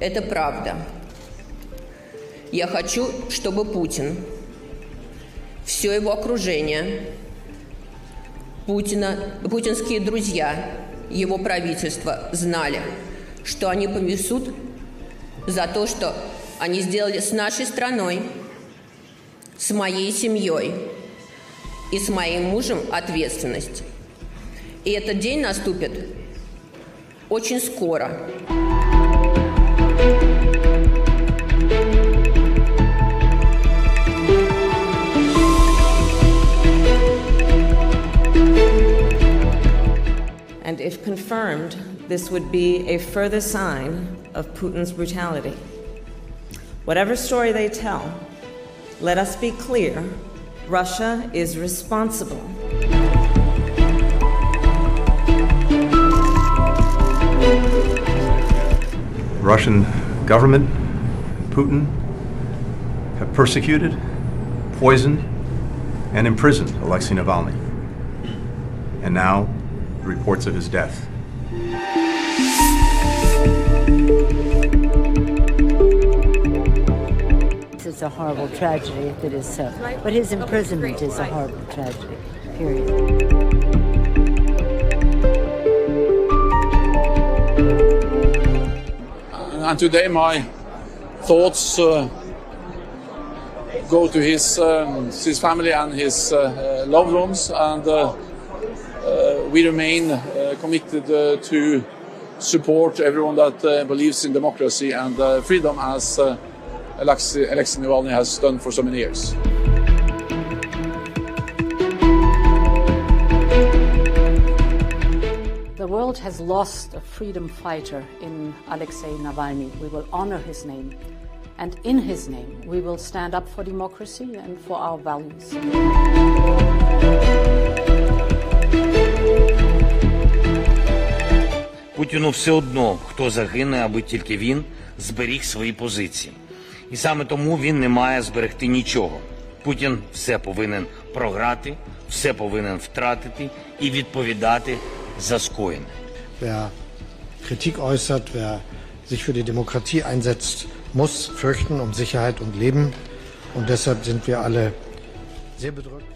Это правда. Я хочу, чтобы Путин, все его окружение, Путина, путинские друзья, его правительство знали, что они понесут за то, что они сделали с нашей страной, с моей семьей и с моим мужем ответственность. И этот день наступит очень скоро. Confirmed, this would be a further sign of Putin's brutality. Whatever story they tell, let us be clear Russia is responsible. Russian government, Putin, have persecuted, poisoned, and imprisoned Alexei Navalny. And now, reports of his death. It's a horrible tragedy if it is so. But his imprisonment is a horrible tragedy, period. And today, my thoughts uh, go to his um, his family and his uh, uh, loved ones, and uh, uh, we remain uh, committed uh, to support everyone that uh, believes in democracy and freedom, as Alexei Navalny has done for so many years. The world has lost a freedom fighter in Alexei Navalny. We will honor his name. And in his name, we will stand up for democracy and for our values. Путіну все одно, хто загине, аби тільки він зберіг свої позиції. І саме тому він не має зберегти нічого. Путін все повинен програти, все повинен втратити і відповідати за скоєне. Wer Kritik äußert, wer sich für die Demokratie einsetzt, muss fürchten um Sicherheit und Leben. Und deshalb sind wir alle sehr bedrückt.